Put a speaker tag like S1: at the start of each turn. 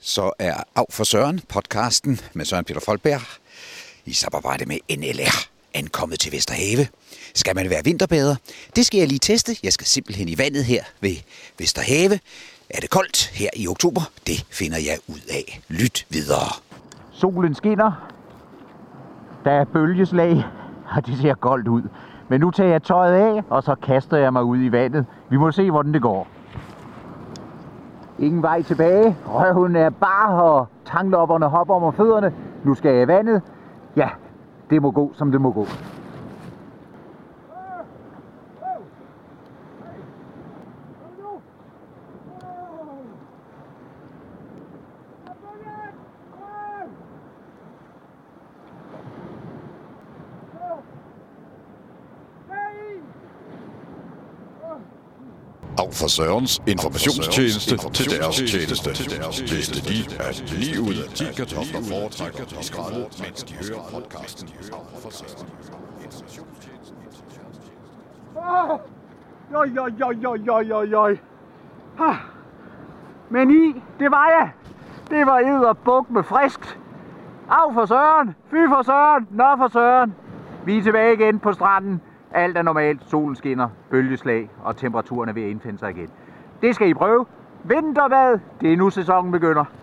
S1: så er Af for Søren, podcasten med Søren Peter Folberg, i samarbejde med NLR, ankommet til Vesterhave. Skal man være vinterbader? Det skal jeg lige teste. Jeg skal simpelthen i vandet her ved Vesterhave. Er det koldt her i oktober? Det finder jeg ud af. Lyt videre.
S2: Solen skinner. Der er bølgeslag, og det ser koldt ud. Men nu tager jeg tøjet af, og så kaster jeg mig ud i vandet. Vi må se, hvordan det går. Ingen vej tilbage. Røven er bare, og tanglopperne hopper om fødderne. Nu skal jeg i vandet. Ja, det må gå, som det må gå.
S3: Af for Sørens informationstjeneste til deres tjeneste. Vidste de, at 9 ud af 10 kartofler foretrækker at skralde, mens de hører podcasten Af for Søren.
S2: Joj, joj, joj, joj, joj, joj, joj. Ah. Men I, det var jeg. Det var ed og buk med friskt. Af for Søren, fy for Søren, nå for Søren. Vi er tilbage igen på stranden. Alt er normalt, solen skinner, bølgeslag, og temperaturen er ved at indfinde sig igen. Det skal I prøve. Vinterbad, det er nu sæsonen begynder.